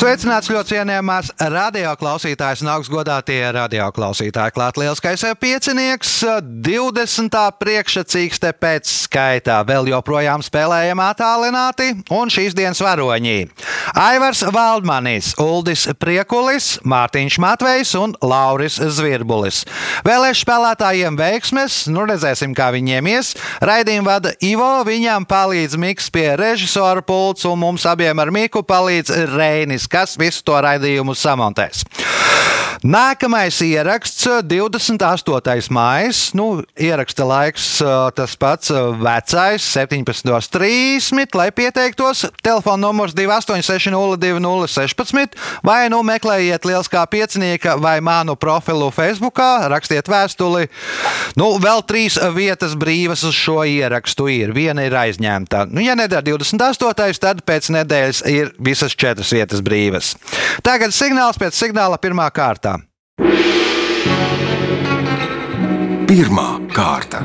Sveicināts ļoti cienījamās radioklausītājas un augstgadātie radioklausītāji. Klāt lielskais piecinieks, 20. priekšsacīkste pēc skaitā. Vēl joprojām spēlējam attālināti, un šīs dienas varoņi - Aivars Valdmanis, Uldis Priekulis, Mārtiņš Matvejs un Lauris Zvirbulis. Vēlēšu spēlētājiem veiksmes, nu redzēsim, kā viņiem ies. Raidījumu vada Ivo, viņam palīdz Miks pie režisora pults, un mums abiem ar Miku palīdz Reinis kas visu to raidījumu samontēs. Nākamais ieraksts, 28. maija. Nu, ieraksta laiks tas pats vecais, 17.30. Lai pieteiktos, telefona numurs 28602016 vai nu meklējiet Lieliskā piecinieka vai manu profilu Facebook, rakstiet vēstuli. Nu, vēl trīs vietas brīvas uz šo ierakstu ir. Viena ir aizņemta. Nu, ja nedara 28. tad pēc nedēļas ir visas četras vietas brīvas. Tagad signāls pēc signāla pirmā kārta. Pirmā kārta.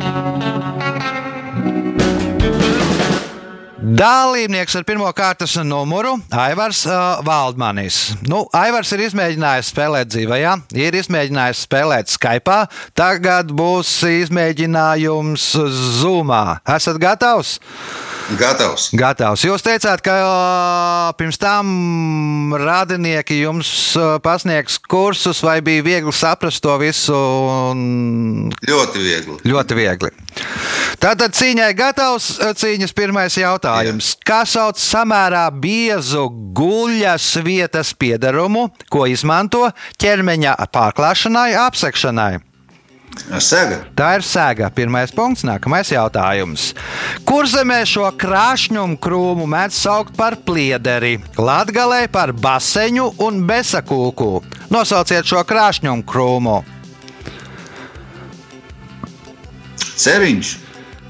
Dalībnieks ar pirmā kārtas numuru - Aivars uh, Valdmanis. Nu, Aivars ir izmēģinājis spēlēt dzīvē, ir izmēģinājis spēlēt Skype. Tagad būs izmēģinājums Zoomā. Esat gatavs? Gatavs. Gatavs. Jūs teicāt, ka pirms tam radinieki jums pasniegs kursus, vai bija viegli saprast to visu? Un... Ļoti viegli. Ļoti viegli. Tātad cīņai gatavs cīņas pirmais jautājums. Jā. Kā sauc samērā biezu guļas vietas piedarumu, ko izmanto ķermeņa pārklāšanai, apsekšanai? Sēga. Tā ir sēga. Pirmais punkts, nākamais jautājums. Kur zemē šo krāšņumu krūmu mēdz saukt par pliederi, latgalē par baseņu un besakūku? Nosauciet šo krāšņumu krūmu. Ceriņš.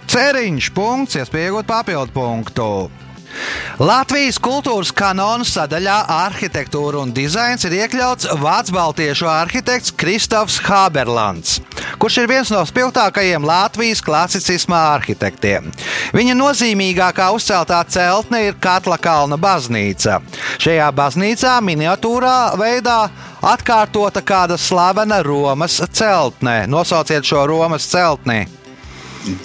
Ceriņš, punkts, iespēja iegūt papildu punktu. Latvijas kultūras kanona sadaļā arhitektūra un dizains ir iekļauts Vācu baltiešu arhitekts Kristofs Haberlands, kurš ir viens no spilgtākajiem Latvijas klasicismā arhitektiem. Viņa nozīmīgākā uzceltā celtne ir Katla kalna baznīca. Šajā baznīcā miniatūrā veidā atkārtota kāda slavena Romas celtne. Nosauciet šo Romas celtni!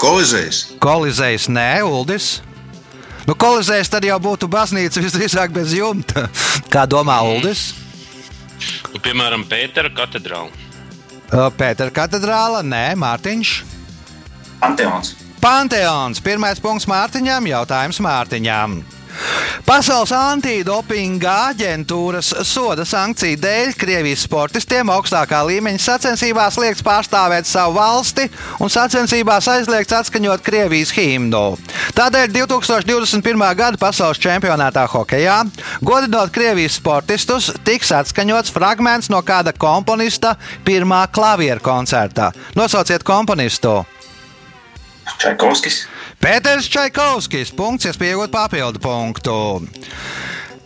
Kolizējs. Kolizējs, nē, Uldis. Nu, kolizējs tad jau būtu baznīca visdrīzāk bez jumta. Kā domā Uldis? Nu, piemēram, Pētera katedrāla. Pētera katedrāla, nē, Mārtiņš. Panteons. Panteons. Pirmais punkts Mārtiņam, jautājums Mārtiņam. Pasaules antidopinga aģentūras soda sankciju dēļ Krievijas sportistiem augstākā līmeņa sacensībās liekts pārstāvēt savu valsti un sacensībās aizliegts atskaņot Krievijas himnu. Tādēļ 2021. gada pasaules čempionātā hokeja, godinot Krievijas sportistus, tiks atskaņots fragments no kāda komponista pirmā klavieru koncerta. Nosauciet komponistu! Čaikovskis. Pēters Čaikovskis. Punkts, iespējot papildu punktu.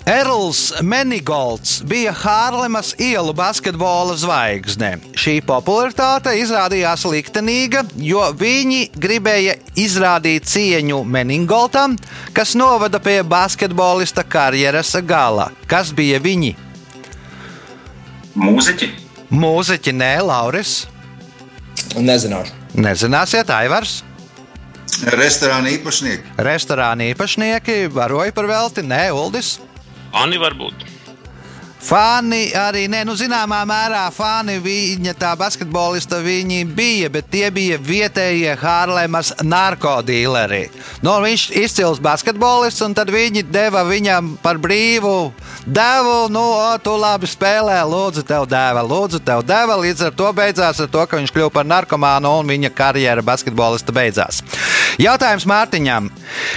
Erls Menigolds bija Hārlemas ielu basketbola zvaigzne. Šī popularitāte izrādījās liktenīga, jo viņi gribēja izrādīt cieņu Meningoltam, kas novada pie basketbolista karjeras gala. Kas bija viņi? Mūziķi. Mūziķi, nē, Lauris. Nezināšu. Nezināsiet, Aivars. Restorāna īpašnieki. Restorāna īpašnieki varoja par velti, nē, Uldis. Ani varbūt. Fani arī, ne, nu, zināmā mērā fani viņa tā basketbolista viņi bija, bet tie bija vietējie Hārlemas narkotīleri. Nu, viņš ir izcils basketbolists, un tad viņi deva viņam par brīvu devu, nu, o, tu labi spēlē, lūdzu, tev deva, lūdzu, tev deva. Līdz ar to beidzās ar to, ka viņš kļuva par narkomānu un viņa karjera basketbolista beidzās. Jautājums Mārtiņam.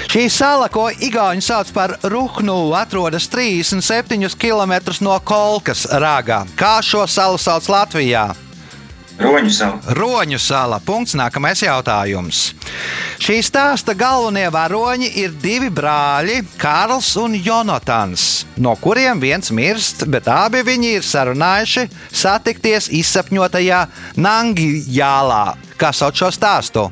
Šī sala, ko Igauni sauc par Ruhnu, atrodas 37 km no Kolkas rāgā. Kā šo salu sauc Latvijā? Roņu sala. Roņu sala. Punkts. Nākamais jautājums. Šī stāsta galvenie varoņi ir divi brāļi, Kārls un Jonatans, no kuriem viens mirst, bet abi viņi ir sarunājuši satikties izsapņotajā Nangijālā. Kā sauc šo stāstu?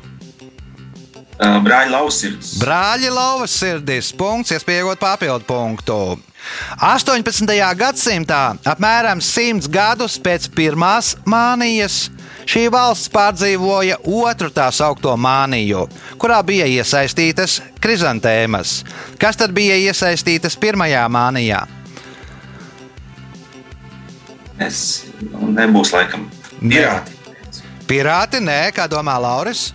Uh, Brāļa lausirds. Brāļi lauvas sirdis, punkts, iespējot papildu punktu. 18. gadsimtā, apmēram 100 gadus pēc pirmās mānijas, šī valsts pārdzīvoja otru tā saucamo māniju, kurā bija iesaistītas krizantēmas. Kas tad bija iesaistītas pirmajā mānijā? Es nu, nebūs laikam. Pirāti. Pirāti, nē, kā domā Lauris?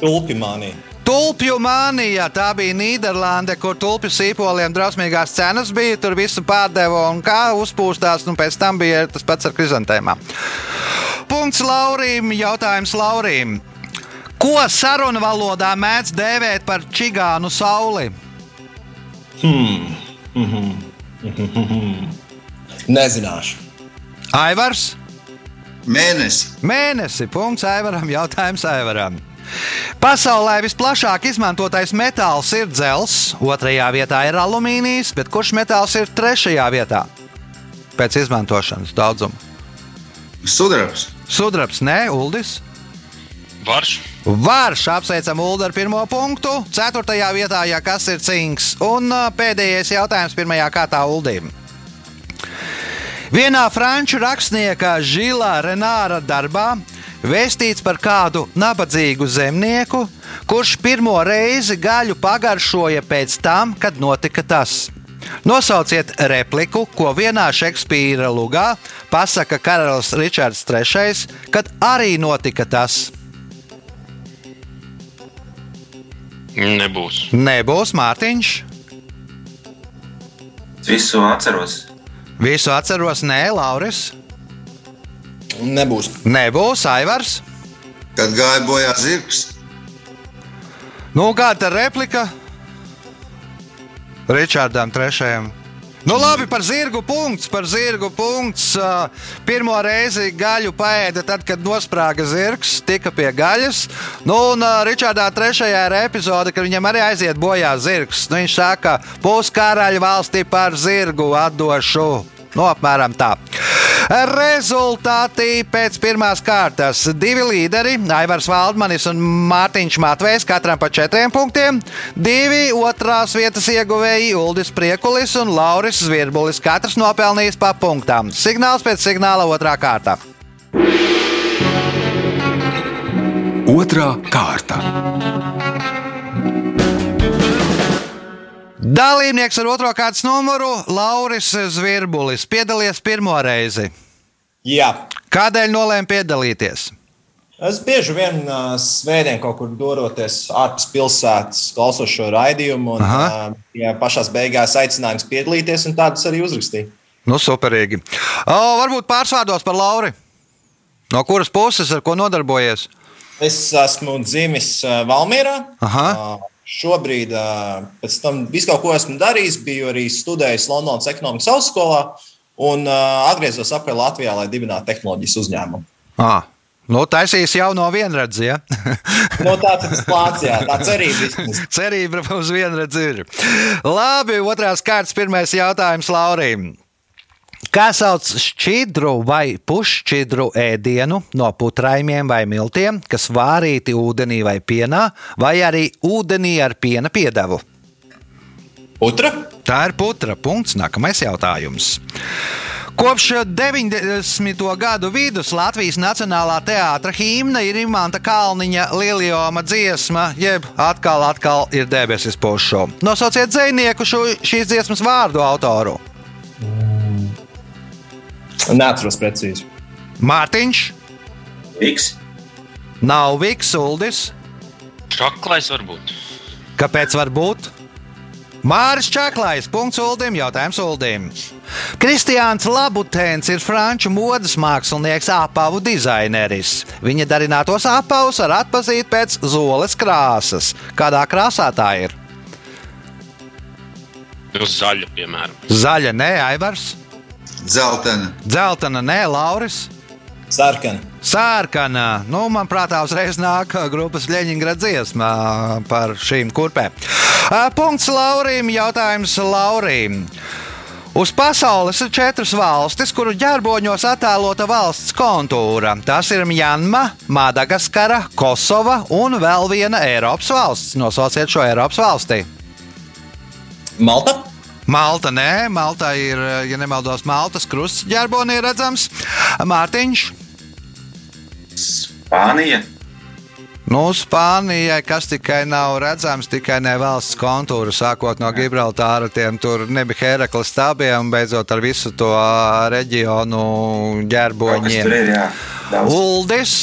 Tulpi manī. Tulpju mānija. Tā bija Nīderlande, kur tulpju sīpoliem drausmīgās cenas bija. Tur visu pārdeva un kā uzpūstās, un pēc tam bija tas pats ar krizantēmām. Punkts Laurim. Jautājums Laurim. Ko sarunu valodā mēdz dēvēt par čigānu sauli? Nezināšu. Aivars, Mēnesi. mēnesi, punkts Aivaram, jautājums Aivaram. Pasaulē visplašāk izmantotais metāls ir dzelzs, otrajā vietā ir alumīnijs, bet kurš metāls ir trešajā vietā? Pēc izmantošanas daudzuma. Sudrabs. Sudrabs, nē, Uldis. Varš. Vārš apsveicam Ulu ar pirmo punktu. Ceturtajā vietā, ja kas ir cinks. Un ā, pēdējais jautājums pirmajā kārtā Uldim. Vienā franču rakstnieka Žila Renāra darbā vēstīts par kādu nabadzīgu zemnieku, kurš pirmo reizi gaļu pagaršoja pēc tam, kad notika tas. Nosauciet repliku, ko vienā Šekspīra lugā pasaka karalis Ričards III, kad arī notika tas. Nebūs. Nebūs Mārtiņš. Visu atceros. Visu atceros, nē, Lauris. Nebūs. Nebūs Aivars. Kad gāja bojā zirgs. Nu, kāda ir replika? Ričardam III. Nu, labi, par zirgu punkts. Par zirgu punkts. Pirmo reizi gaļu paēda tad, kad nosprāga zirgs, tika pie gaļas. Nu, un Ričardā III. ir epizode, kad viņam arī aiziet bojā zirgs. Nu, viņš saka, puskaraļa valstī par zirgu atdošu. Nu, apmēram tā. Rezultāti pēc pirmās kārtas. Divi līderi, Aivars Valdmanis un Mārtiņš Matvejs, katram pa četriem punktiem. Divi otrās vietas ieguvēji, Uldis Priekulis un Lauris Zvirbulis. Katrs nopelnījis pa punktām. Signāls pēc signāla otrā kārta. Otra kārta. Dalībnieks ar otro kārtas numuru Lauris Zvirbulis piedalījies pirmo reizi. Jā. Kādēļ nolēma piedalīties? Es bieži vien uh, svētdien kaut kur doroties ārpus pilsētas, klausos šo raidījumu, un Aha. uh, ja pašā beigās aicinājums piedalīties, un tādus arī uzrakstīju. Nu, superīgi. O, varbūt pārsvārdos par Lauri. No kuras puses, ar ko nodarbojies? Es esmu dzimis Valmjerā. Aha. Uh, šobrīd, pēc tam visu kaut ko esmu darījis, biju arī studējis Londonas ekonomikas augstskolā un atgriezos atpakaļ Latvijā, lai dibinātu tehnoloģijas uzņēmumu. Ah, nu, taisīs jau no vienredzes. Ja? No ir tas plāns, jā, tā cerība vismaz. Cerība uz vienredzi ir. Labi, otrās kārtas, pirmais jautājums Laurim. Kā sauc šķidru vai pušķidru ēdienu no putraimiem vai miltiem, kas vārīti ūdenī vai pienā, vai arī ūdenī ar piena piedevu? Putra? Tā ir putra. Punkts. Nākamais jautājums. Kopš 90. gadu vidus Latvijas Nacionālā teātra himna ir Imants Kalniņa lielioma dziesma, jeb atkal, atkal ir debesis pušu. Nosauciet dzinieku šīs dziesmas vārdu autoru. Neatceros precīzi. Mārtiņš, X. nav Viks, Uldis. Čaklais varbūt. Kāpēc var būt? Māris Čaklais, punkts Uldim, jautājums Uldim. Kristiāns Labutēns ir franču modes mākslinieks, apavu dizaineris. Viņa darinātos apavus var atpazīt pēc zoles krāsas. Kādā krāsā tā ir? Nu, zaļa, piemēram. Zaļa, nē, Aivars, Zeltena. dzeltena, nē, Lauris. Sarkana. Sārkana. Nu, man prātā uzreiz nāk grupas Leņņģerāda dziesma par šīm kurpēm. Ā, Punkts Laurim. Jautājums Laurim. Uz pasaules ir četras valstis, kuru ģerboņos attēlota valsts kontūra. Tās ir Mjanma, Madagaskara, Kosova un vēl viena Eiropas valsts. Nosauciet šo Eiropas valsti. Malta. Malta, nē, Malta ir, ja nemaldos, Maltas krusts ģerbonī redzams. Mārtiņš. Spānija. Nu, Spānijai, kas tikai nav redzams, tikai ne valsts kontūra, sākot no Gibraltāra, tiem tur nebija Herakles stābiem, beidzot ar visu to reģionu ģerboņiem. ir. Uldis.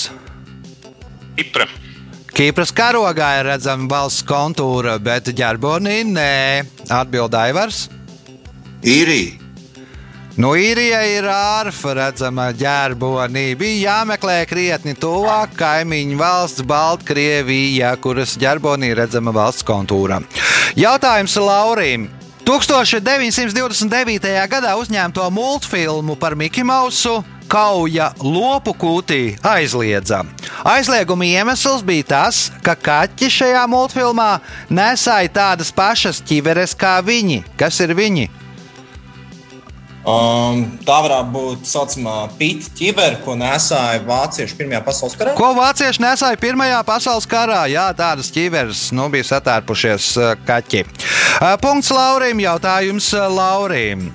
Kipra. Kīpras karogā ir redzama valsts kontūra, bet ģerbonī nē. Atbilda Aivars. īrija, Nu, īrijā ir ārfa redzama ģerbonī. Bija jāmeklē krietni tuvāk kaimiņu valsts Baltkrievija, kuras ģerbonī redzama valsts kontūra. Jautājums Laurim. 1929. gadā uzņemto multfilmu par Mickey Mausu kauja lopu kūtī aizliedza. Aizlieguma iemesls bija tas, ka kaķi šajā multfilmā nesāja tādas pašas ķiveres kā viņi. Kas ir viņi? Um, tā varētu būt tā saucamā pīta ķibera, ko nesāja vācieši Pirmajā pasaules karā. Ko vācieši nesāja Pirmajā pasaules karā? Jā, tādas ķīveres nu, bija satērpušies eh, kaķi. Eh, Punkts Laurim. Jautājums eh, Laurim.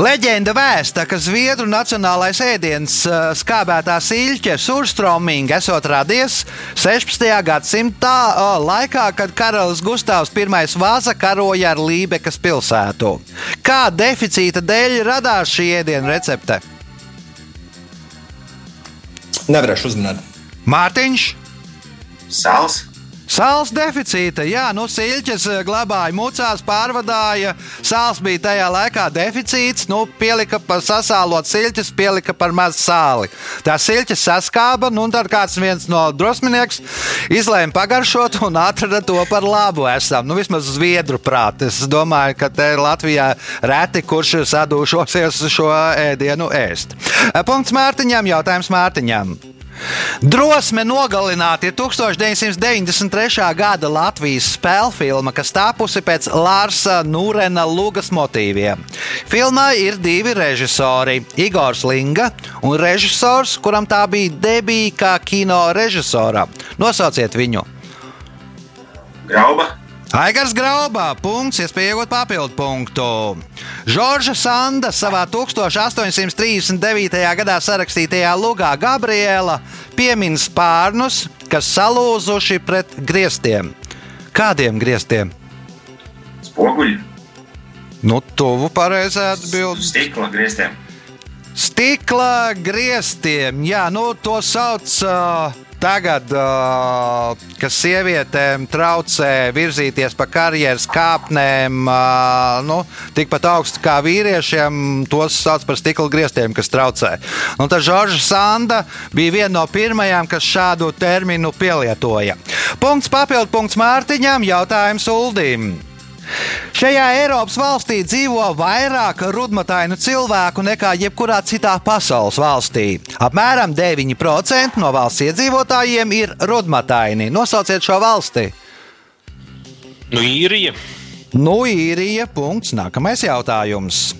Leģenda vēsta, ka Zviedru nacionālais ēdiens eh, skābētā siļķe surstroming esot radies 16. gadsimtā eh, laikā, kad karalis Gustavs I Vāza karoja ar Lībekas pilsētu. Kā deficīta dēļ radās šī ēdienu recepte? Nevarēšu uzminēt. Mārtiņš! Sāls. Sāls deficīta, jā, nu, siļķis eh, glabāja mucās, pārvadāja. Sāls bija tajā laikā deficīts, nu, pielika par sasālot siļķis, pielika par maz sāli. Tā siļķis saskāba, nu, un tad kāds viens no drosminieks izlēma pagaršot un atrada to par labu. Esam, nu, vismaz zviedru prāti. Es domāju, ka te Latvijā reti kurš sadūšosies šo ēdienu ēst. Punkts Mārtiņam, jautājums Mārtiņam. Drosme nogalināt ir 1993. gada Latvijas spēļu filma, kas tapusi pēc Lārsa Nūrena Lūgas motīviem. Filmā ir divi režisori - Igors Linga un režisors, kuram tā bija debija kā kino režisora. Nosauciet viņu! Grauba. Aigars Graubā, punkts, iespēja iegūt papildu punktu. Žorža Sanda savā 1839. gadā sarakstītajā lugā Gabriela piemin spārnus, kas salūzuši pret griestiem. Kādiem griestiem? Spoguļi. Nu, tuvu pareizai atbildēji. Stikla grieztiem. Stikla griestiem, jā, nu, to sauc uh, tagad, kas sievietēm traucē virzīties pa karjeras kāpnēm, nu, tikpat augstu kā vīriešiem, tos sauc par stikla griestiem, kas traucē. Un tad Žorža Sanda bija viena no pirmajām, kas šādu terminu pielietoja. Punkts papildu punkts Mārtiņam, jautājums Uldim. Šajā Eiropas valstī dzīvo vairāk rudmatainu cilvēku nekā jebkurā citā pasaules valstī. Apmēram 9% no valsts iedzīvotājiem ir rudmataini. Nosauciet šo valsti. Nu, īrija. Nu, īrija. Punkts. Nākamais jautājums.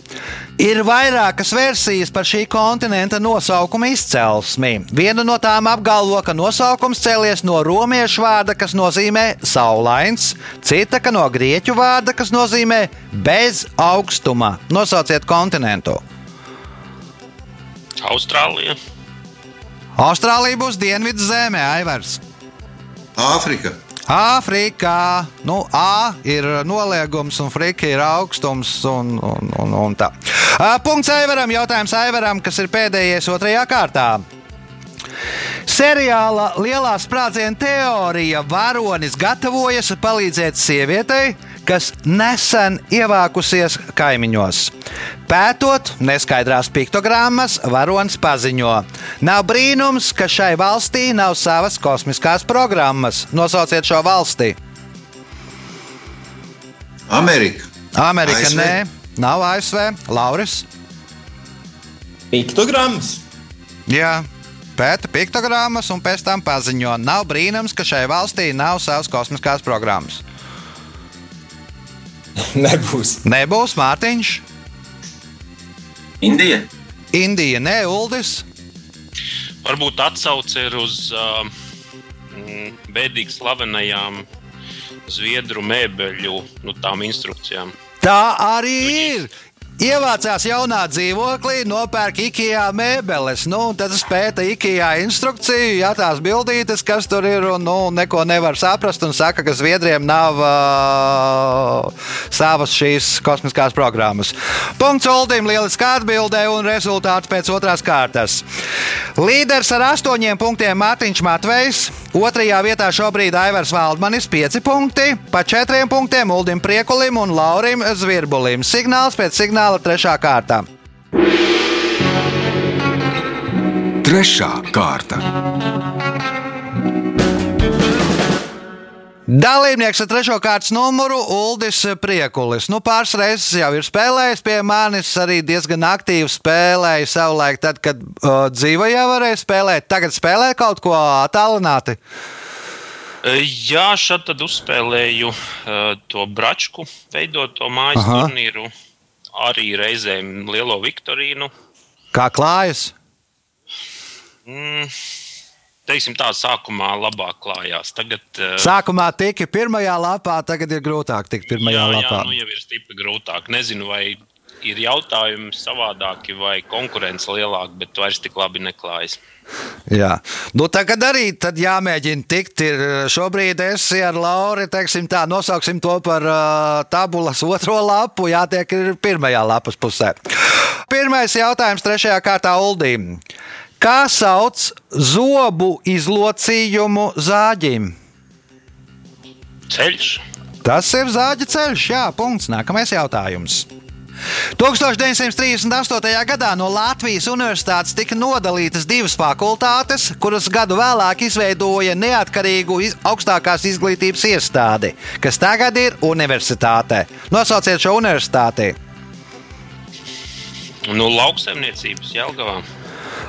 Ir vairākas versijas par šī kontinenta nosaukuma izcelsmi. Viena no tām apgalvo, ka nosaukums cēlies no romiešu vārda, kas nozīmē saulains, cita ka no grieķu vārda, kas nozīmē bez augstuma. Nosauciet kontinentu. Austrālija. Austrālija būs dienvidu zemē, Aivars. Āfrika, Āfrikā nu, A ir noliegums, un frika ir augstums. Un, un, un, un tā. Punkts Aivaram. Jautājums Aivaram, kas ir pēdējais otrajā kārtā. Seriāla Lielā sprādziena teorija varonis gatavojas palīdzēt sievietei, kas nesen ievākusies kaimiņos. Pētot neskaidrās piktogrammas, varonis paziņo: Nav brīnums, ka šai valstī nav savas kosmiskās programmas. Nosauciet šo valsti. Amerika, Amerika ASV? nē, nav ASV. Lauris. Piktogrammas. Jā, pēta piktogrammas un pēc tam paziņo. Nav brīnums, ka šai valstī nav savas kosmiskās programmas. Nebūs. Nebūs Mārtiņš, Indija. Indija, ne Uldis. Varbūt atsauce ir uz uh, mm, bēdīgi slavenajām zviedru mēbeļu nu, tām instrukcijām. Tā arī ir. Ievācās jaunā dzīvoklī, nopērk IKEA mēbeles. Nu, tad pēta IKEA instrukciju, jā, tās bildītes, kas tur ir, un nu, neko nevar saprast. Un saka, ka Zviedriem nav uh, savas šīs kosmiskās programmas. Punkts Uldim, lieliski atbildē un rezultāts pēc otrās kārtas. Līderis ar astoņiem punktiem Mārtiņš Matvejs. Otrajā vietā šobrīd Aivars Valdmanis 5 punkti, pa 4 punktiem Uldim Priekulim un Laurim Zvirbulim. Signāls pēc signāla trešā kārtā. Trešā kārta. Dalībnieks ar trešo kārtas numuru Uldis Priekulis. Nu, pāris reizes jau ir spēlējis pie manis, arī diezgan aktīvi spēlēja savulaik, tad, kad uh, dzīvojā varēja spēlēt. Tagad spēlē kaut ko attālināti. Uh, Jā, šeit tad uzspēlēju uh, to bračku, veidoto mājas Aha. Aha. turnīru, arī reizēm lielo Viktorīnu. Kā klājas? Mm, teiksim tā, sākumā labāk klājās. Tagad, uh, Sākumā tika pirmajā lapā, tagad ir grūtāk tikt pirmajā jā, lapā. jā, nu jau ir stipri grūtāk. Nezinu, vai ir jautājumi savādāki vai konkurence lielāka, bet vairs tik labi neklājas. Jā, nu, tagad arī tad jāmēģina tikt. Ir, šobrīd es ar Lauru, tā, nosauksim to par uh, tabulas otro lapu, jātiek ir pirmajā lapas pusē. Pirmais jautājums trešajā kārtā Uldīm. Kā sauc zobu izlocījumu zāģim? Ceļš. Tas ir zāģa ceļš, jā, punkts. Nākamais jautājums. 1938. gadā no Latvijas Universitātes tika nodalītas divas fakultātes, kuras gadu vēlāk izveidoja neatkarīgu iz augstākās izglītības iestādi, kas tagad ir universitāte. Nosauciet šo universitāti. Nu, lauksaimniecības Jelgavā.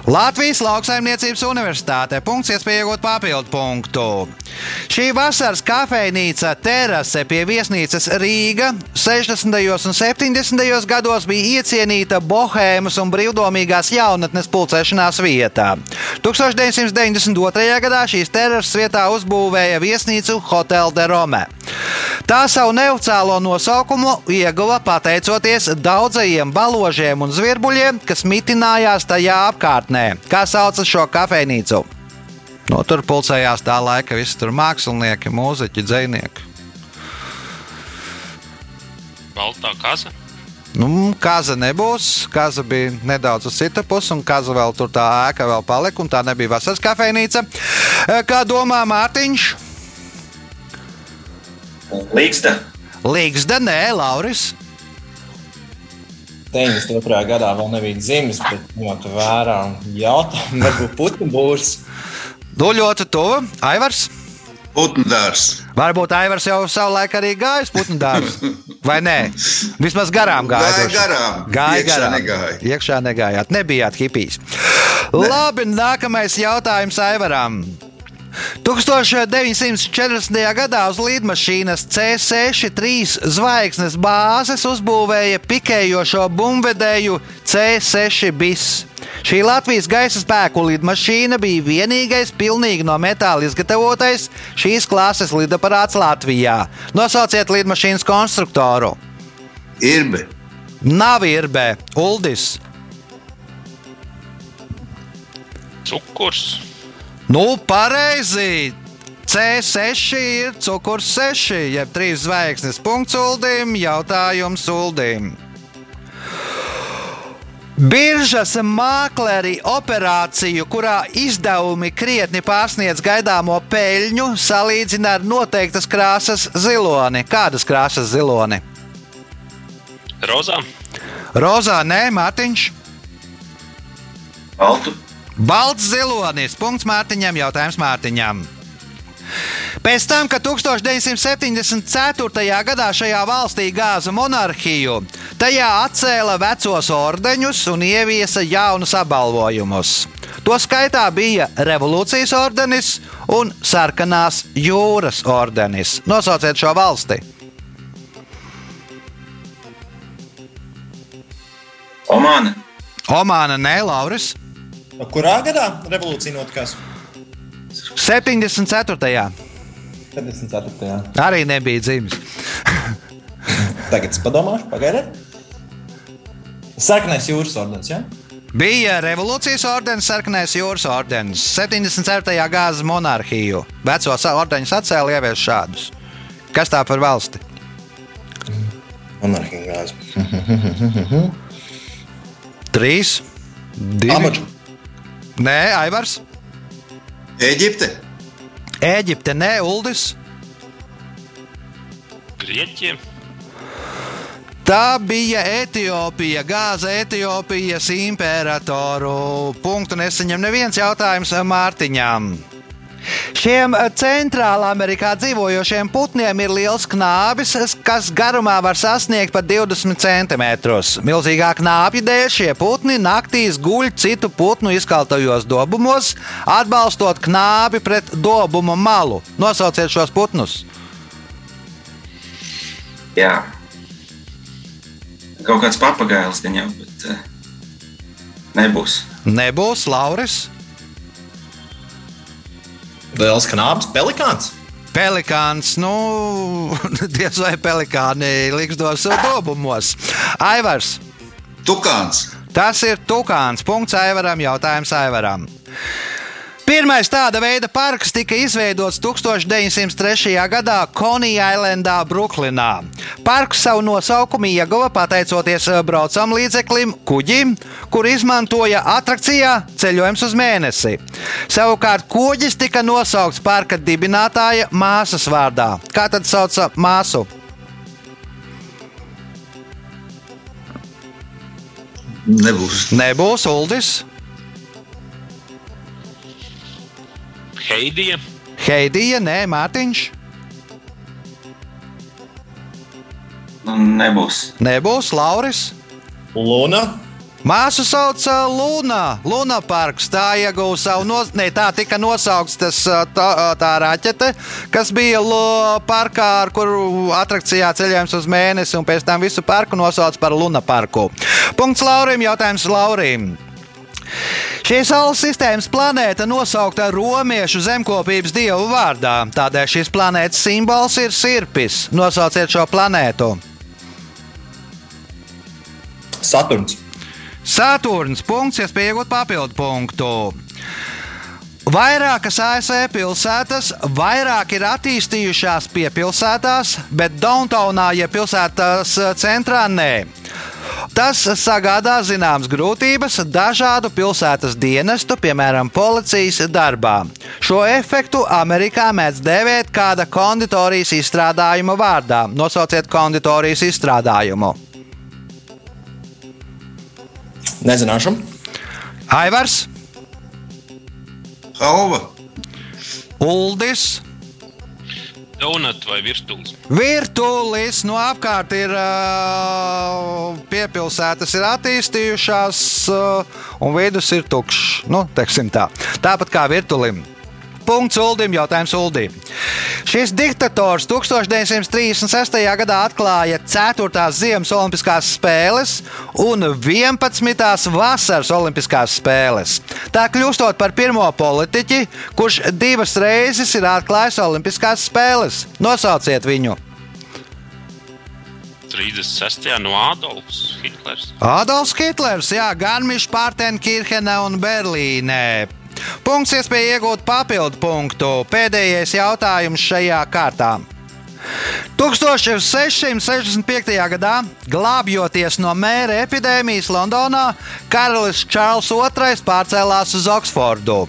Latvijas Lauksaimniecības Universitāte. Punkts, iespēja iegūt papildu punktu. Šī vasaras kafejnīca terase pie viesnīcas Rīga 60. un 70. gados bija iecienīta bohēmas un brīvdomīgās jaunatnes pulcēšanās vietā. 1992. gadā šīs terases vietā uzbūvēja viesnīcu Hotel de Rome. Tā savu neoficiālo nosaukumu ieguva pateicoties daudzajiem baložiem un zvirbuļiem, kas mitinājās tajā apkārtnē. Kā sauc šo kafejnīcu? No, tur pulcējās tā laika visi tur mākslinieki, mūziķi, dzinieki. Baltā kasa. Nu, kaza nebūs. Kaza bija nedaudz uz citu pusi, un kaza vēl tur tā ēka vēl palika, un tā nebija vasaras kafejnīca. Kā domā Mārtiņš? Līgsta. Līgsda, nē, Lauris. 92. gadā vēl nebija dzimis, bet ņemot vērā jautājumu, varbūt putnu būrs. Nu, ļoti tuvu. Aivars. Putndārs. Varbūt Aivars jau savulaik arī gājis putnu dārzu. Vai nē? Vismaz garām gāja. Gāja garām. Gāja Iekšā garām. negāja. Iekšā negājāt. Nebijāt hipijs. Labi, nākamais jautājums Aivaram. 1940. gadā uz lidmašīnas C63 zvaigznes bāzes uzbūvēja pikējošo bumbvedēju C6 bis. Šī Latvijas gaisa spēku lidmašīna bija vienīgais pilnīgi no metāla izgatavotais šīs klases lidaparāts Latvijā. Nosauciet lidmašīnas konstruktoru. Irbe. Nav irbē, Uldis. Cukurs. Nu, pareizi! C6 ir cukurs 6, jeb 3 zvaigznes. Punkts Uldim, jautājums Uldim. Biržas mākleri operāciju, kurā izdevumi krietni pārsniedz gaidāmo peļņu, salīdzina ar noteiktas krāsas ziloni. Kādas krāsas ziloni? Rozā. Rozā, nē, Mārtiņš. Baltu. Balts zilonis. Punkts Mārtiņam, jautājums Mārtiņam. Pēc tam, kad 1974. gadā šajā valstī gāza monarhiju, tajā atcēla vecos ordeņus un ieviesa jaunus apbalvojumus. To skaitā bija Revolūcijas ordenis un Sarkanās jūras ordenis. Nosauciet šo valsti! Omāna. Omāna, nē, Lauris. Kurā gadā revolūcija notikās? 74. 74. arī nebija dzimis. Tagad es padomāšu, pagaidiet. Sarkanais jūras ordens, ja? Bija revolūcijas ordenis, sarkanais jūras ordenis, 77. gāzes monarhiju. Vecos ordeņus atcēla ievies šādus. Kas tā par valsti? Monarhija gāze. Trīs, divi. Amadžu. Nē, Aivars. Eģipte, Eģipte, nē, Uldis. Grieķija. Tā bija Etiopija, gāza Etiopijas imperatoru. Punktu nesaņem neviens jautājums Mārtiņām. Šiem centrālā Amerikā dzīvojošiem putniem ir liels knābis, kas garumā var sasniegt pat 20 cm. Milzīgā knāpja dēļ šie putni naktīs guļ citu putnu izkaltajos dobumos, atbalstot knābi pret dobumu malu. Nosauciet šos putnus! Jā. Kaut kāds papagailis gan jau, bet uh, nebūs. Nebūs Lauris, Liels kanābis, pelikāns. Pelikāns, nu, diez vai pelikāni liksdos dobumos. Aivars, Tukāns, tas ir Tukāns. Punkts Aivaram, jautājums Aivaram. Pirmais tāda veida parks tika izveidots 1903. gadā Konija Islandā, Brooklynā. Parks savu nosaukumu ieguva pateicoties braucam līdzeklim, kuģim, kur izmantoja atrakcijā ceļojums uz mēnesi. Savukārt kuģis tika nosaukts parka dibinātāja māsas vārdā. Kā tad sauca māsu? nebūs. Nebūs Uldis, Heidija. Heidija, nē, Mārtiņš. Nu, nebūs. Nebūs Lauris. Luna. Māsu sauc Luna, Luna parks. Tā ieguva savu nos... ne, tā tika nosaukts tas, tā, tā raķete, kas bija parkā, ar kuru atrakcijā ceļojums uz mēnesi, un pēc tam visu parku nosauc par Luna parku. Punkts Laurim, jautājums Laurim. Šī Saules sistēmas planēta nosaukta romiešu zemkopības dievu vārdā. Tādēļ šīs planētas simbols ir sirpis. Nosauciet šo planētu. Saturns. Saturns punkts, iespēja iegūt papildu punktu. Vairākas ASV pilsētas vairāk ir attīstījušās piepilsētās, bet Downtownā, ja pilsētas centrā, nē. Tas sagādā zināmas grūtības dažādu pilsētas dienestu, piemēram, policijas darbā. Šo efektu Amerikā mēdz dēvēt kāda konditorijas izstrādājuma vārdā. Nosauciet konditorijas izstrādājumu. Nezināšu. Aivars, Hauva, Uldis. Donut vai virtuves? Virtulis no apkārt ir uh, piepilsētas, ir attīstījušās, uh, un vidus ir tukšs. Nu, tā. Tāpat kā virtulim. Punkts Uldim, jautājums Uldim. Šis diktators 1936. gadā atklāja 4. Ziemas Olimpiskās spēles un 11. Vasaras Olimpiskās spēles. Tā kļūstot par pirmo politiķi, kurš divas reizes ir atklājis Olimpiskās spēles. Nosauciet viņu! 36. no Adolfs Hitlers. Adolfs Hitlers, Jā, Garmišs, Pārtenkirchene un Berlīnē. Punkts, iespēja iegūt papildu punktu. Pēdējais jautājums šajā kārtā. 1665. gadā, glābjoties no mēra epidēmijas Londonā, karalis Čārls II pārcēlās uz Oksfordu.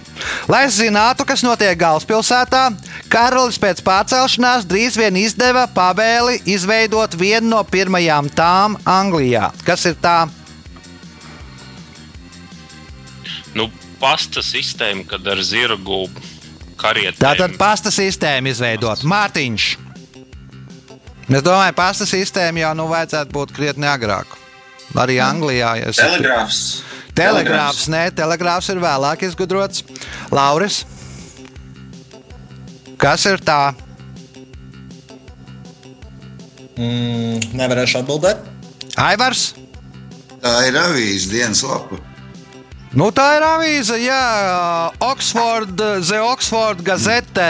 Lai zinātu, kas notiek galvaspilsētā, karalis pēc pārcelšanās drīz vien izdeva pavēli izveidot vienu no pirmajām tām Anglijā. Kas ir tā? Pasta sistēma, kad ar zirgu karietēm. Tātad pasta sistēma izveidot. Mārtiņš. Es domāju, pasta sistēma jau nu vajadzētu būt krietni agrāk. Arī Anglijā. Ja es- Telegrāfs. Telegrāfs, nē, telegrāfs ir vēlāk izgudrots. Lauris. Kas ir tā? Mm, nevarēšu atbildēt. Aivars. Tā ir avīzes dienas lapa. Nu, tā ir avīze, jā, Oxford, The Oxford Gazette.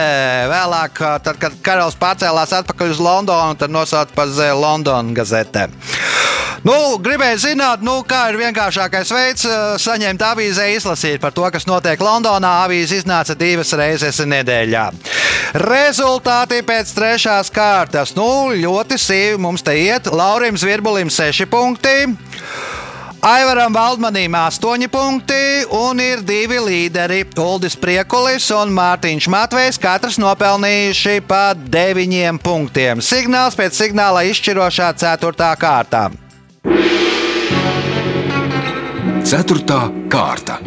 Vēlāk, tad, kad karalis pārcēlās atpakaļ uz Londonu, tad nosauca par The London Gazette. Nu, gribēju zināt, nu, kā ir vienkāršākais veids saņemt avīzē, izlasīt par to, kas notiek Londonā. Avīze iznāca divas reizes nedēļā. Rezultāti pēc trešās kārtas. Nu, ļoti sīvi mums te iet. Laurim Zvirbulim 6 punkti. Aivaram Valdmanim 8 punkti un ir divi līderi - Uldis Priekulis un Mārtiņš Matvejs. Katrs nopelnījuši pa 9 punktiem. Signāls pēc signāla izšķirošā 4. kārtā. Ceturtā kārta.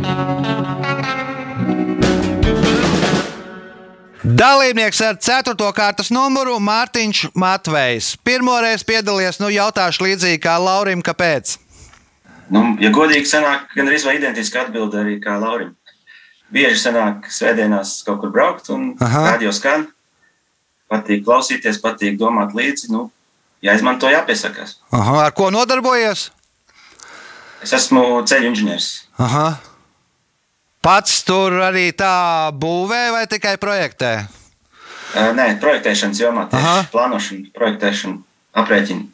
Dalībnieks ar 4. kārtas numuru Mārtiņš Matvejs. Pirmoreiz piedalījies, nu jautāšu līdzīgi kā Laurim, kāpēc? Nu, ja godīgi sanāk, gan arī identiski atbild arī kā Laurim. Bieži sanāk svētdienās kaut kur braukt un Aha. radio skan. Patīk klausīties, patīk domāt līdzi. Nu, jāizmanto, jāpiesakās. Aha, ar ko nodarbojies? Es esmu ceļu inženieris. Aha. Pats tur arī tā būvē vai tikai projektē? Nē, projektēšanas jomā, Aha. tieši plānošana, projektēšana, aprēķina.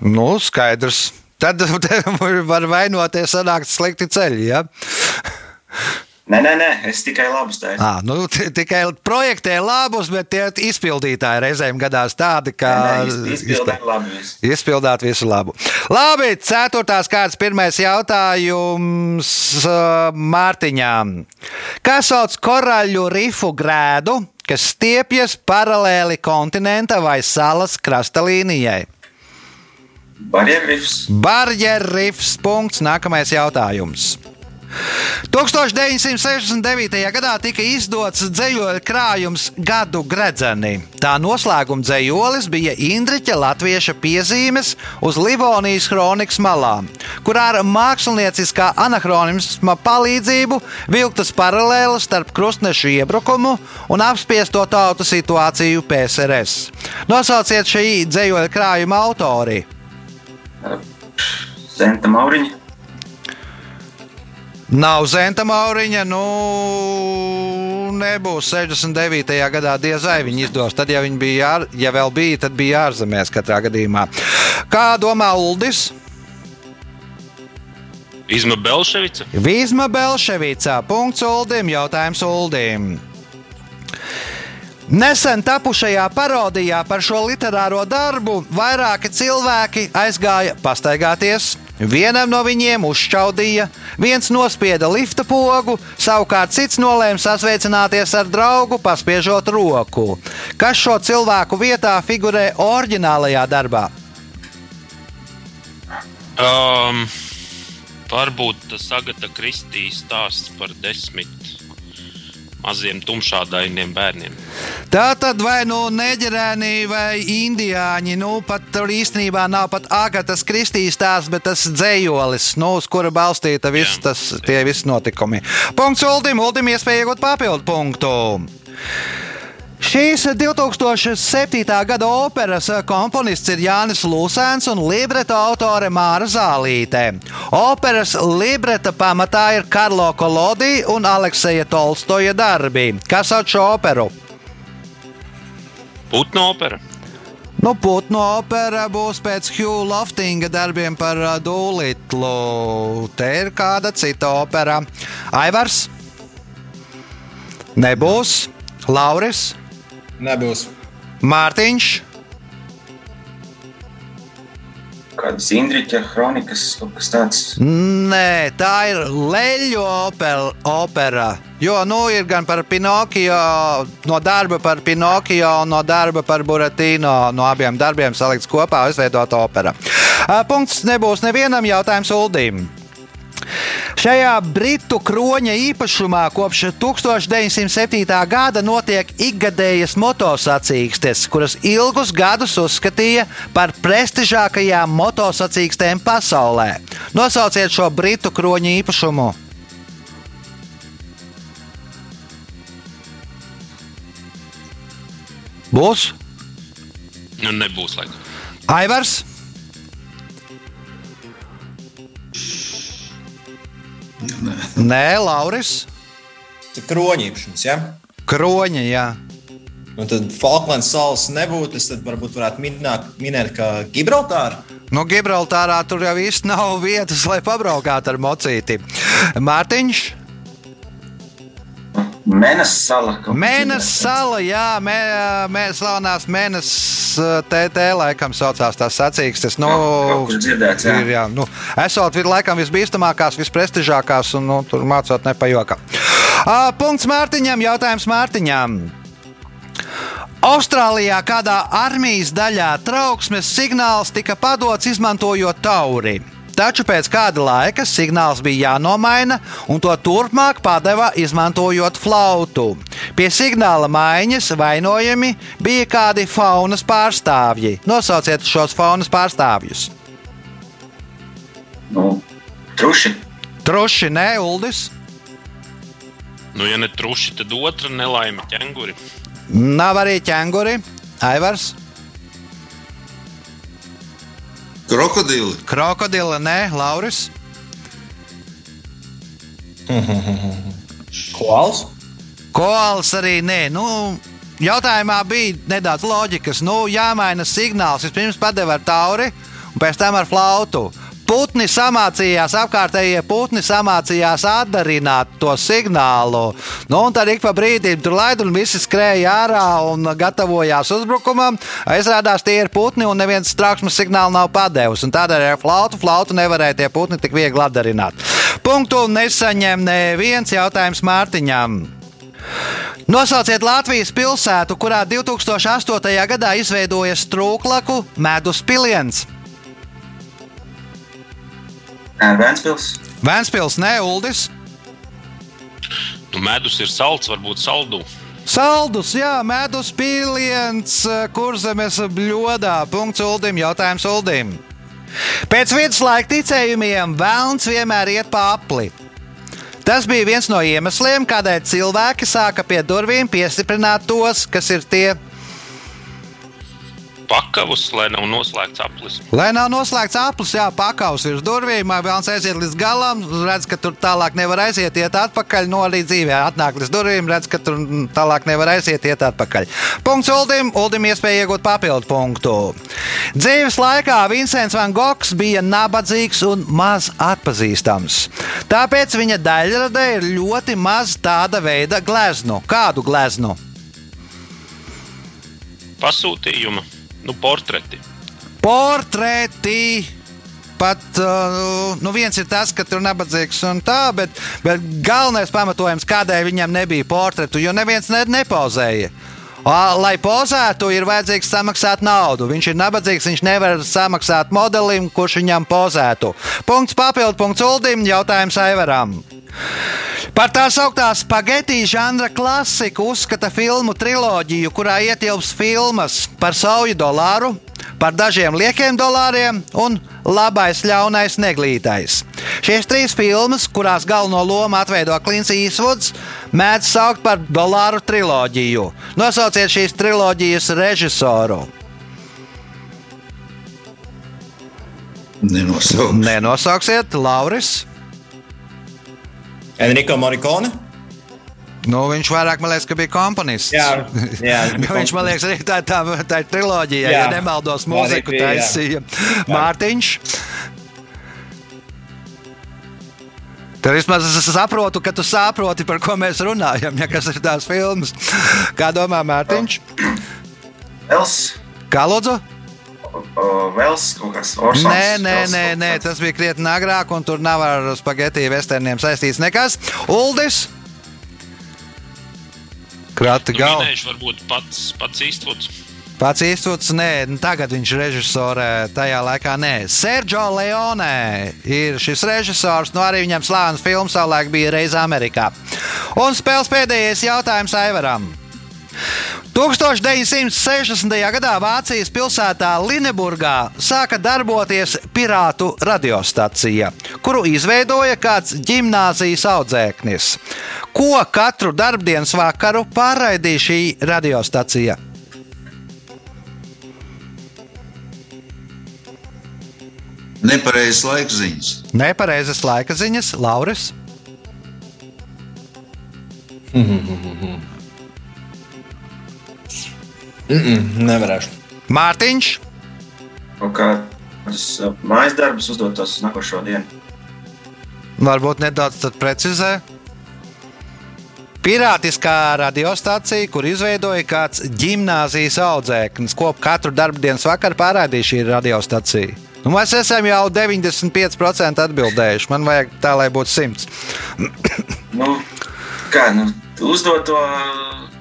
Nu, skaidrs. Tad var vainoties, sanākt slikti ceļi. Ja? Nē, nē, nē, es tikai labus tādu. À, nu, tikai projektē labus, bet tie izpildītāji reizēm gadās tādi, ka Izpildīt labi visu. izpildāt visu labu. Labi, ceturtās kārtas pirmais jautājums Mārtiņām. Kā sauc koraļu rifu grēdu, kas stiepjas paralēli kontinenta vai salas krasta līnijai? Barjerrifs, Barjerrifs. Nākamais jautājums. 1969. gadā tika izdots dzīsļu krājums Gadu gredzeni. Tā noslēguma dzīslis bija Indriča latvieša piezīmes uz Livonijas kronikas malām, kurā ar mākslinieciskā anahronisma palīdzību vilktas paralēles starp krustnešu iebrukumu un apspiesto tautu situāciju PSRS. Nosauciet šī dzīsļu krājuma autori! Zenta Mauriņa, Nav Zenta Mauriņa, nu, nebūs 69. gadā diez vai viņi izdos. Tad, ja viņi bija, ār, ja vēl bija, tad bija ārzemēs katrā gadījumā. Kā domā Uldis? Izma Belševica. Vīzma Belševicā. Punkts Uldim. Jautājums Uldim. Nesen tapušajā parodijā par šo literāro darbu vairāki cilvēki aizgāja pastaigāties. Vienam no viņiem uzšķaudīja, viens nospieda lifta pogu, savukārt cits nolēma sasveicināties ar draugu, paspiežot roku. Kas šo cilvēku vietā figurē oriģinālajā darbā? Um, varbūt tas Agata Kristīs stāsts par desmit maziem tumšādainiem bērniem. Tā tad vai nu neģerēni vai indiāņi, nu pat tur īstenībā nav pat Agatas Kristīs tās, bet tas dzējolis, nu, uz kura balstīta viss Jā. tas, tie visi notikumi. Punkts Uldim, Uldim iespēja iegūt papildu punktu. Šīs 2007. gada operas komponists ir Jānis Lūsēns un libreta autore Māra Zālīte. Operas libreta pamatā ir Karlo Kolodi un Alekseja Tolstoja darbi. Kas sauc šo operu? Putnu opera. Nu, Putnu opera būs pēc Hugh Loftinga darbiem par ā, Dūlitlu. Te ir kāda cita opera. Aivars? Nebūs. Lauris? Nebūs. Mārtiņš? kādas Indriča kronikas, kaut kas tāds. Nē, tā ir leļu opera. opera. Jo nu, ir gan par Pinokio, no darba par Pinokio, un no darba par Buratino. No abiem darbiem salikts kopā, izveidot opera. Punkts nebūs nevienam jautājums Uldīm. Šajā britu kroņa īpašumā kopš 1907. gada notiek ikgadējas motosacīkstes, kuras ilgus gadus uzskatīja par prestižākajām motosacīkstēm pasaulē. Nosauciet šo britu kroņa īpašumu! Būs Nu, nebūs laikam. Aivars, Nē, Lauris, Tas kroņīpšanas, ja? Kroņa. Jā. Un tad Falklands salas nebūtu. Es tad varbūt varētu minēt, minēt ka Gibraltāra. Nu, Gibraltārā tur jau īsti nav vietas, lai pabraukātu ar mocīti. Mārtiņš, Mēnesis sala. Mēnesis sala, jā, mē, mē, slavenās mēnesis TT laikam saucās tās sacīkstes. Nu, kur dzirdēts, jā. ir, jā, nu, esot vid- laikam visbīstamākās, visprestižākās, un nu, tur mācot nepajokā. Uh, punkts Mārtiņam, jautājums Mārtiņam. Austrālijā kādā armijas daļā trauksmes signāls tika padots izmantojot tauri. Taču pēc kāda laika signāls bija jānomaina, un to turpmāk padeva izmantojot flautu. Pie signāla maiņas vainojami bija kādi faunas pārstāvji. Nosauciet šos faunas pārstāvjus. Nu, truši. Truši, nē, Uldis. Nu, ja ne truši, tad otra nelaime ķēnguri. Nav arī ķēnguri, Aivars, Krokodili. krokodila, nē, Lauris. Koals. Koals arī nē. Nu, jautājumā bija nedaudz loģikas. Nu, jāmaina signāls. Vispirms padeva ar tauri, un pēc tam ar flautu. Putni samācījās, apkārtējie putni samācījās atdarināt to signālu. Nu, un tad ik pa brīdim tur laid un visi skrēja ārā un gatavojās uzbrukumam. Izrādās, tie ir putni un neviens trauksmes signālu nav padevis. Tādēļ ar flautu, flautu nevarēja tie putni tik viegli atdarināt. Punktu nesaņem neviens jautājums Mārtiņam. Nosauciet Latvijas pilsētu, kurā 2008. gadā izveidojas trūklaku medus piliens. Vēnspils. Vēnspils, ne Uldis. Nu, medus ir salds, varbūt saldu. Saldus, jā, medus piliens, kurzemes bļodā. Punkts Uldim, jautājums Uldim. Pēc viduslaika ticējumiem vēlns vienmēr iet pa apli. Tas bija viens no iemesliem, kādēļ cilvēki sāka pie durvīm piestiprināt tos, kas ir tie, Pakavus, lai nav noslēgts aplis. Lai nav noslēgts aplis, jā, pakaus ir uz durvīm, vēlams aiziet līdz galam, redz, ka tur tālāk nevar aiziet, iet atpakaļ, no arī dzīvē atnāk līdz durvīm, redz, ka tur tālāk nevar aiziet, iet atpakaļ. Punkts Uldim, Uldim iespēja iegūt papildu punktu. Dzīves laikā Vincents Van Gogs bija nabadzīgs un maz atpazīstams. Tāpēc viņa daļradē ir ļoti maz tāda veida gleznu. Kādu gleznu? Pasūtījuma, nu, portreti. portreti. Pat uh, nu viens ir tas, ka tur ir nabadzīgs un tā, bet, bet galvenais pamatojums, kādēļ viņam nebija portretu, jo neviens ne, nepozēja. Ā, Lai pozētu, ir vajadzīgs samaksāt naudu. Viņš ir nabadzīgs, viņš nevar samaksāt modelim, kurš viņam pozētu. Punkts papildu, punkts Uldim, jautājums Aivaram. Par tā sauktā spagetī žanra klasiku uzskata filmu triloģiju, kurā ietilps filmas par sauju dolāru, par dažiem liekiem dolāriem un labais, ļaunais, neglītais. Šīs trīs filmas, kurās galveno lomu atveido Klimts Īsvuds, mēdz saukt par dolāru triloģiju. Nosauciet šīs triloģijas režisoru. Nenosaukt. Nenosauksiet, Lauris. Enrico Morikone. Nu, viņš vairāk, man liekas, ka bija komponists. Jā, jā, viņš bija viņš man liekas, arī tā, tā, tā ir triloģija. Jā. Ja nemaldos, mūziku taisīja Mārtiņš. Tad vismaz es saprotu, ka tu saproti, par ko mēs runājam, ja kas ir tās filmas. Kā domā Mārtiņš? Vels. Kā lūdzu? Vels kaut kas. Orsons, Nē, nē, nē, nē, tas bija krietni agrāk, un tur nav ar spagetī vesterniem saistīts nekas. Uldis! Krati galva. Minējuši, varbūt pats, pats īstvots. Pats Īstvuds, nē, nu, tagad viņš režisorē, tajā laikā nē. Sergio Leone ir šis režisors, nu arī viņam slānis filmas savulaik bija reiz Amerikā. Un spēles pēdējais jautājums Aivaram. 1960. gadā Vācijas pilsētā Lineburgā sāka darboties pirātu radiostacija, kuru izveidoja kāds gimnāzijas audzēknis. Ko katru darbdienas vakaru pārraidīja šī radiostacija? Nepareizas laika ziņas. Nepareizas laika ziņas, Lauris. Nevarēšu. Mārtiņš, kādus uh, mājas darbus uzdotos uz nākošo dienu. varbūt nedaudz tad precizē. Pirātiskā radiostacija, kur izveidoja kāds gimnāzijas audzēknis, ko katru darbdienas vakaru pārādīja šī radiostacija. Nu, mēs esam jau 95% atbildējuši. Man vajag tā, lai būtu 100. Nu, kā, nu, uzdot to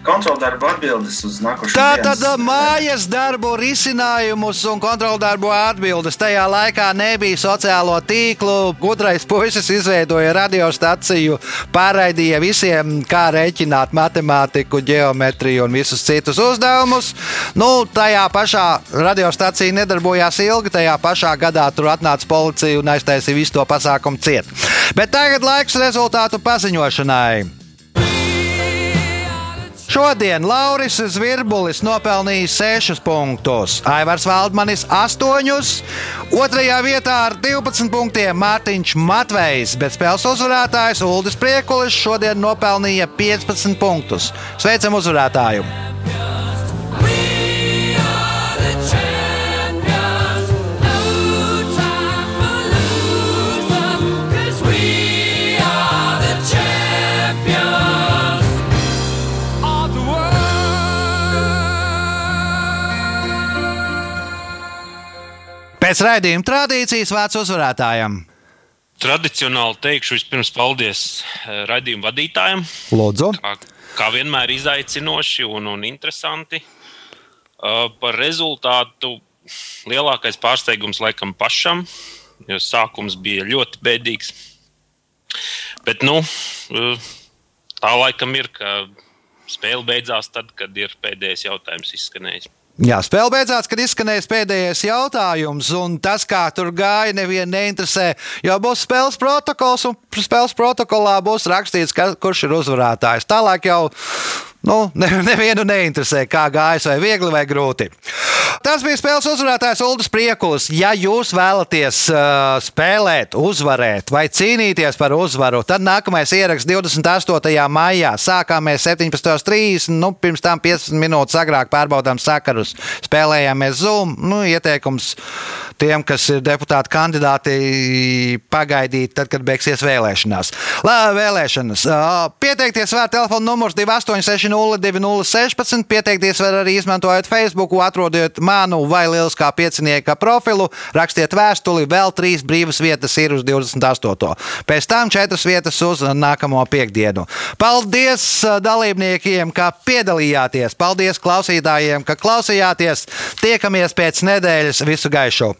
kontroldarbu atbildes uz nākošo Tā tad mājas darbu risinājumus un kontroldarbu atbildes. Tajā laikā nebija sociālo tīklu. Gudrais puisis izveidoja radiostaciju, pārraidīja visiem, kā rēķināt matemātiku, geometriju un visus citus uzdevumus. Nu, tajā pašā radiostacija nedarbojās ilgi. Tajā pašā gadā tur atnāca policija un aiztaisīja visu to pasākumu ciet. Bet tagad laiks rezultātu paziņošanai. Šodien Lauris Zvirbulis nopelnīja 6 punktus, Aivars Valdmanis 8, otrajā vietā ar 12 punktiem Mārtiņš Matvejs, bet spēles uzvarētājs Uldis Priekulis šodien nopelnīja 15 punktus. Sveicam uzvarētāju! Pēc raidījuma tradīcijas vārds uzvarētājam. Tradicionāli teikšu vispirms paldies eh, raidījuma vadītājiem. Lūdzu, Kā, kā vienmēr izaicinoši un, un interesanti. Uh, par rezultātu lielākais pārsteigums laikam pašam, jo sākums bija ļoti bēdīgs. Bet nu, uh, tā laikam ir, ka spēle beidzās tad, kad ir pēdējais jautājums izskanējis. Jā, spēle beidzās, kad izskanēja pēdējais jautājums, un tas, kā tur gāja, nevienu neinteresē. Jo būs spēles protokols, un spēles protokolā būs rakstīts, ka, kurš ir uzvarētājs. Tālāk jau nu, ne, nevienu neinteresē, kā gājas, vai viegli vai grūti. Tas bija spēles uzvarētājs Ulris Priekulis. Ja jūs vēlaties uh, spēlēt, uzvarēt vai cīnīties par uzvaru, tad nākamais ieraksts 28. maijā. Sākām mēs 17.30, nu, pirms tam 15 minūtes agrāk pārbaudām sakarus. Spēlējāmies Zoom. Nu, ieteikums tiem, kas ir deputāti kandidāti, pagaidīt, tad, kad beigsies vēlēšanās. Lā, vēlēšanas. Uh, pieteikties var telefona numurs 28602016. Pieteikties var arī izmantojot Facebook, atrodiet manu vai lieliskā piecinieka profilu, rakstiet vēstuli, vēl trīs brīvas vietas ir uz 28. Pēc tam četras vietas uz nākamo piekdienu. Paldies uh, dalībniekiem, ka piedalījāties! Paldies klausītājiem, ka klausījāties! Tiekamies pēc nedēļas! Visu gaišu!